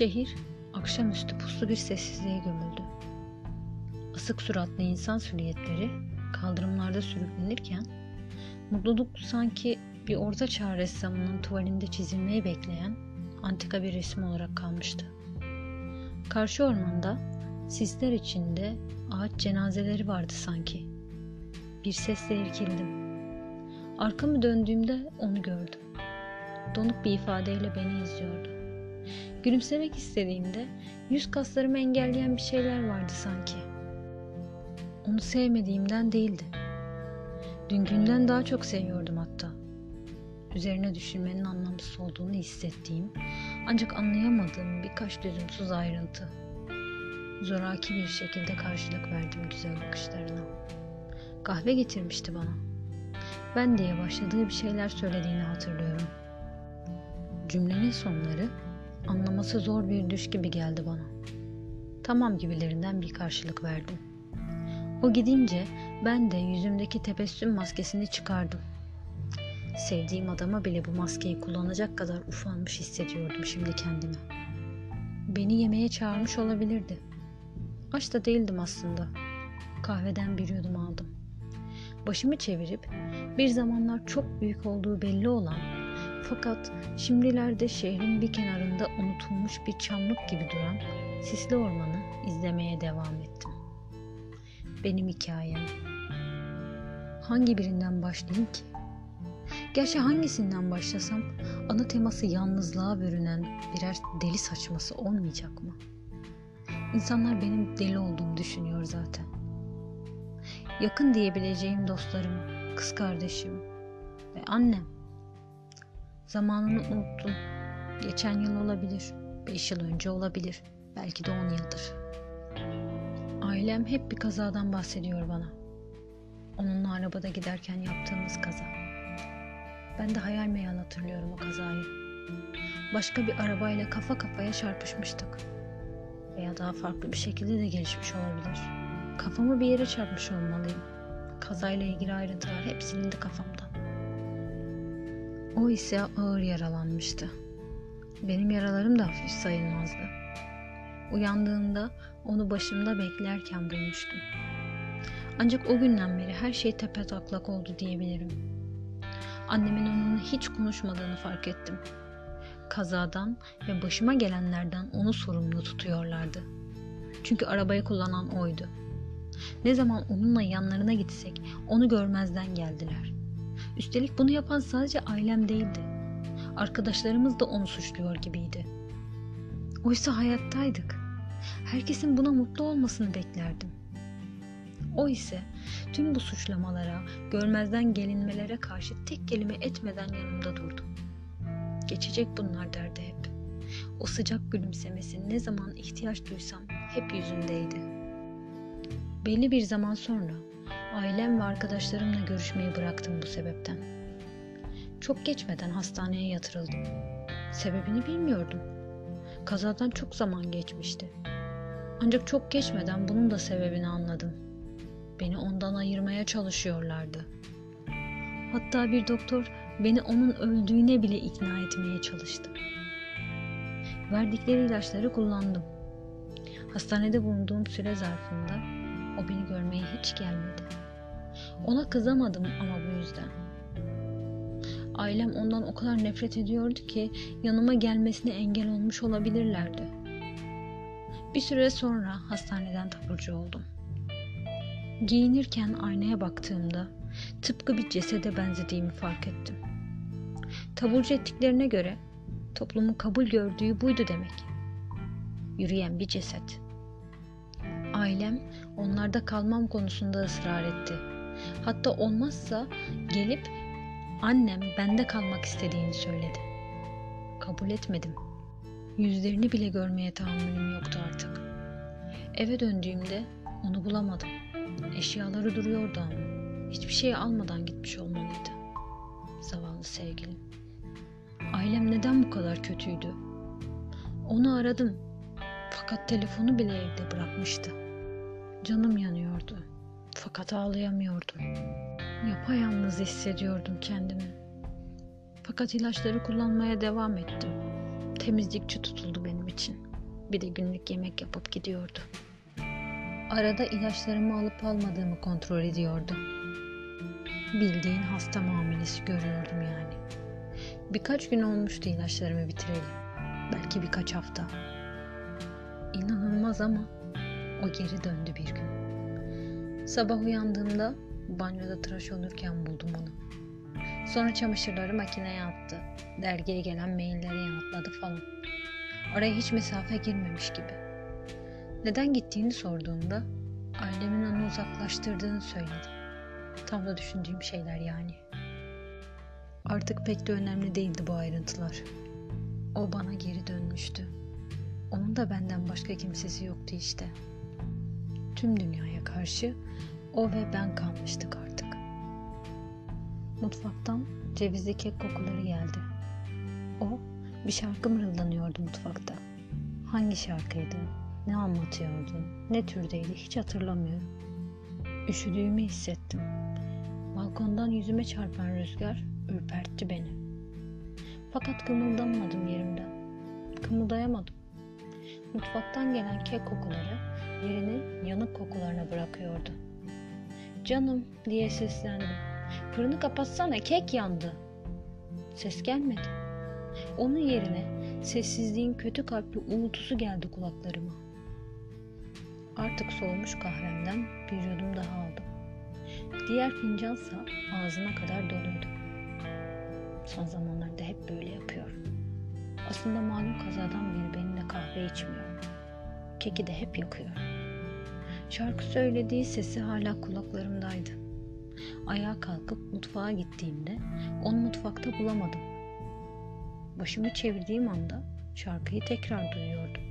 Şehir akşamüstü puslu bir sessizliğe gömüldü. Asık suratlı insan silüetleri kaldırımlarda sürüklenirken mutluluk sanki bir orta çağ ressamının tuvalinde çizilmeyi bekleyen antika bir resim olarak kalmıştı. Karşı ormanda sisler içinde ağaç cenazeleri vardı sanki. Bir sesle irkildim. Arkamı döndüğümde onu gördüm. Donuk bir ifadeyle beni izliyordu. Gülümsemek istediğimde yüz kaslarımı engelleyen bir şeyler vardı sanki. Onu sevmediğimden değildi. Dünkünden daha çok seviyordum hatta. Üzerine düşünmenin anlamsız olduğunu hissettiğim ancak anlayamadığım birkaç lüzumsuz ayrıntı. Zoraki bir şekilde karşılık verdim güzel bakışlarına. Kahve getirmişti bana. Ben diye başladığı bir şeyler söylediğini hatırlıyorum. Cümlenin sonları anlaması zor bir düş gibi geldi bana. Tamam gibilerinden bir karşılık verdim. O gidince ben de yüzümdeki tebessüm maskesini çıkardım. Sevdiğim adama bile bu maskeyi kullanacak kadar ufanmış hissediyordum şimdi kendimi. Beni yemeğe çağırmış olabilirdi. Aç da değildim aslında. Kahveden bir yudum aldım. Başımı çevirip bir zamanlar çok büyük olduğu belli olan fakat şimdilerde şehrin bir kenarında unutulmuş bir çamlık gibi duran sisli ormanı izlemeye devam ettim. Benim hikayem. Hangi birinden başlayayım ki? Gerçi hangisinden başlasam ana teması yalnızlığa bürünen birer deli saçması olmayacak mı? İnsanlar benim deli olduğumu düşünüyor zaten. Yakın diyebileceğim dostlarım, kız kardeşim ve annem. Zamanını unuttum. Geçen yıl olabilir, beş yıl önce olabilir, belki de on yıldır. Ailem hep bir kazadan bahsediyor bana. Onunla arabada giderken yaptığımız kaza. Ben de hayal meyal hatırlıyorum o kazayı. Başka bir arabayla kafa kafaya çarpışmıştık. Veya daha farklı bir şekilde de gelişmiş olabilir. Kafamı bir yere çarpmış olmalıyım. Kazayla ilgili ayrıntılar hep silindi kafamdan. O ise ağır yaralanmıştı. Benim yaralarım da hafif sayılmazdı. Uyandığımda onu başımda beklerken bulmuştum. Ancak o günden beri her şey tepe taklak oldu diyebilirim. Annemin onunla hiç konuşmadığını fark ettim. Kazadan ve başıma gelenlerden onu sorumlu tutuyorlardı. Çünkü arabayı kullanan oydu. Ne zaman onunla yanlarına gitsek onu görmezden geldiler. Üstelik bunu yapan sadece ailem değildi. Arkadaşlarımız da onu suçluyor gibiydi. Oysa hayattaydık. Herkesin buna mutlu olmasını beklerdim. O ise tüm bu suçlamalara, görmezden gelinmelere karşı tek kelime etmeden yanımda durdu. Geçecek bunlar derdi hep. O sıcak gülümsemesi ne zaman ihtiyaç duysam hep yüzündeydi. Belli bir zaman sonra ailem ve arkadaşlarımla görüşmeyi bıraktım bu sebepten. Çok geçmeden hastaneye yatırıldım. Sebebini bilmiyordum. Kazadan çok zaman geçmişti. Ancak çok geçmeden bunun da sebebini anladım. Beni ondan ayırmaya çalışıyorlardı. Hatta bir doktor beni onun öldüğüne bile ikna etmeye çalıştı. Verdikleri ilaçları kullandım. Hastanede bulunduğum süre zarfında o beni görmeye hiç gelmedi. Ona kızamadım ama bu yüzden. Ailem ondan o kadar nefret ediyordu ki yanıma gelmesine engel olmuş olabilirlerdi. Bir süre sonra hastaneden taburcu oldum. Giyinirken aynaya baktığımda tıpkı bir cesede benzediğimi fark ettim. Taburcu ettiklerine göre toplumun kabul gördüğü buydu demek. Yürüyen bir ceset. Ailem onlarda kalmam konusunda ısrar etti. Hatta olmazsa gelip annem bende kalmak istediğini söyledi. Kabul etmedim. Yüzlerini bile görmeye tahammülüm yoktu artık. Eve döndüğümde onu bulamadım. Eşyaları duruyordu ama hiçbir şey almadan gitmiş olmalıydı. Zavallı sevgilim. Ailem neden bu kadar kötüydü? Onu aradım. Fakat telefonu bile evde bırakmıştı. Canım yanıyordu. Fakat ağlayamıyordum. Yapayalnız hissediyordum kendimi. Fakat ilaçları kullanmaya devam ettim. Temizlikçi tutuldu benim için. Bir de günlük yemek yapıp gidiyordu. Arada ilaçlarımı alıp almadığımı kontrol ediyordu. Bildiğin hasta muamelesi görüyordum yani. Birkaç gün olmuştu ilaçlarımı bitireli. Belki birkaç hafta. İnanılmaz ama o geri döndü bir gün. Sabah uyandığımda banyoda tıraş olurken buldum onu. Sonra çamaşırları makineye attı. Dergiye gelen mailleri yanıtladı falan. Araya hiç mesafe girmemiş gibi. Neden gittiğini sorduğumda ailemin onu uzaklaştırdığını söyledi. Tam da düşündüğüm şeyler yani. Artık pek de önemli değildi bu ayrıntılar. O bana geri dönmüştü. Onun da benden başka kimsesi yoktu işte. Tüm dünyaya karşı o ve ben kalmıştık artık. Mutfaktan cevizli kek kokuları geldi. O bir şarkı mırıldanıyordu mutfakta. Hangi şarkıydı? Ne anlatıyordu? Ne türdeydi? Hiç hatırlamıyorum. Üşüdüğümü hissettim. Balkondan yüzüme çarpan rüzgar ürpertti beni. Fakat kımıldamadım yerimden. Kımıldayamadım. Mutfaktan gelen kek kokuları yerini yanık kokularına bırakıyordu. Canım diye seslendim. Fırını kapatsana kek yandı. Ses gelmedi. Onun yerine sessizliğin kötü kalpli uğultusu geldi kulaklarıma. Artık soğumuş kahvemden bir yudum daha aldım. Diğer fincansa ağzına kadar doluydu. Son zamanlarda hep böyle yapıyor. Aslında malum kazadan beri benimle kahve içmiyor. Keki de hep yakıyor. Şarkı söylediği sesi hala kulaklarımdaydı. Ayağa kalkıp mutfağa gittiğimde onu mutfakta bulamadım. Başımı çevirdiğim anda şarkıyı tekrar duyuyordum.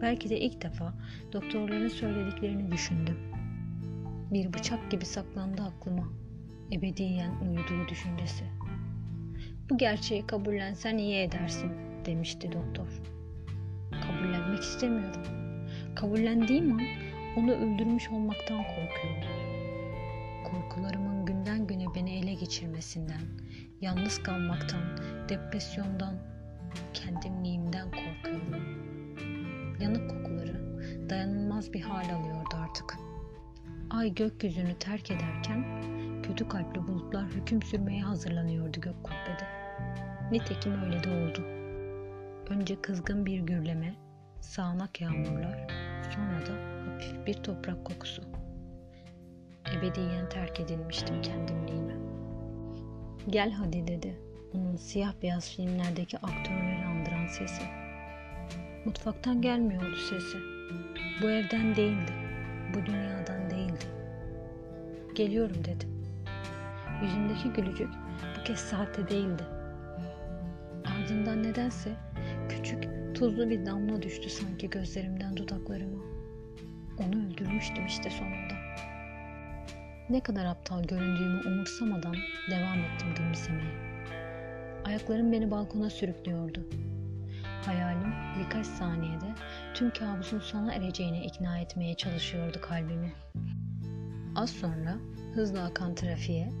Belki de ilk defa doktorların söylediklerini düşündüm. Bir bıçak gibi saklandı aklıma. Ebediyen uyuduğu düşüncesi. Bu gerçeği kabullensen iyi edersin demişti doktor. Kabullenmek istemiyorum. Kabullendiğim an onu öldürmüş olmaktan korkuyorum. Korkularımın günden güne beni ele geçirmesinden, yalnız kalmaktan, depresyondan, kendimliğimden korkuyorum. Yanık kokuları dayanılmaz bir hal alıyordu artık. Ay gökyüzünü terk ederken kötü kalpli bulutlar hüküm sürmeye hazırlanıyordu gök kubbede. Nitekim öyle de oldu. Önce kızgın bir gürleme, sağanak yağmurlar, sonra da hafif bir toprak kokusu. Ebediyen terk edilmiştim kendimliğime. Gel hadi dedi. Onun siyah beyaz filmlerdeki aktörleri andıran sesi. Mutfaktan gelmiyordu sesi. Bu evden değildi. Bu dünyadan değildi. Geliyorum dedim. Yüzündeki gülücük bu kez sahte değildi. Ardından nedense küçük, tuzlu bir damla düştü sanki gözlerimden dudaklarıma. Onu öldürmüştüm işte sonunda. Ne kadar aptal göründüğümü umursamadan devam ettim gülümsemeye. Ayaklarım beni balkona sürüklüyordu. Hayalim birkaç saniyede tüm kabusun sona ereceğine ikna etmeye çalışıyordu kalbimi. Az sonra hızla akan trafiğe,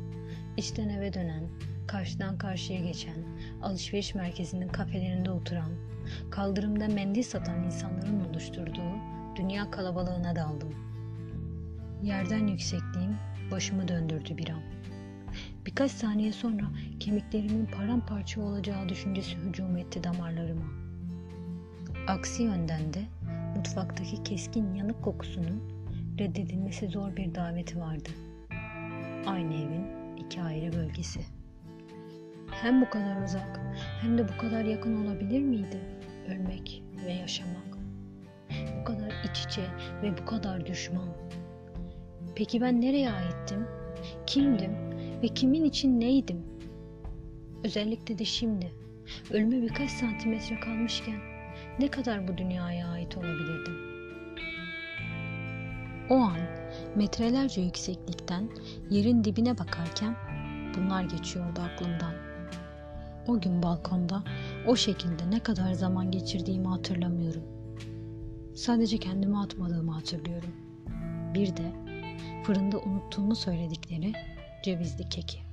içten eve dönen, karşıdan karşıya geçen, alışveriş merkezinin kafelerinde oturan, kaldırımda mendil satan insanların oluşturduğu dünya kalabalığına daldım. Yerden yüksekliğim başımı döndürdü bir an. Birkaç saniye sonra kemiklerimin paramparça olacağı düşüncesi hücum etti damarlarıma. Aksi yönden de mutfaktaki keskin yanık kokusunun reddedilmesi zor bir daveti vardı. Aynı evin iki ayrı bölgesi. Hem bu kadar uzak hem de bu kadar yakın olabilir miydi ölmek ve yaşamak? Bu kadar iç içe ve bu kadar düşman. Peki ben nereye aittim? Kimdim ve kimin için neydim? Özellikle de şimdi ölüme birkaç santimetre kalmışken ne kadar bu dünyaya ait olabilirdim? O an metrelerce yükseklikten yerin dibine bakarken bunlar geçiyordu aklımdan. O gün balkonda o şekilde ne kadar zaman geçirdiğimi hatırlamıyorum. Sadece kendimi atmadığımı hatırlıyorum. Bir de fırında unuttuğumu söyledikleri cevizli keki.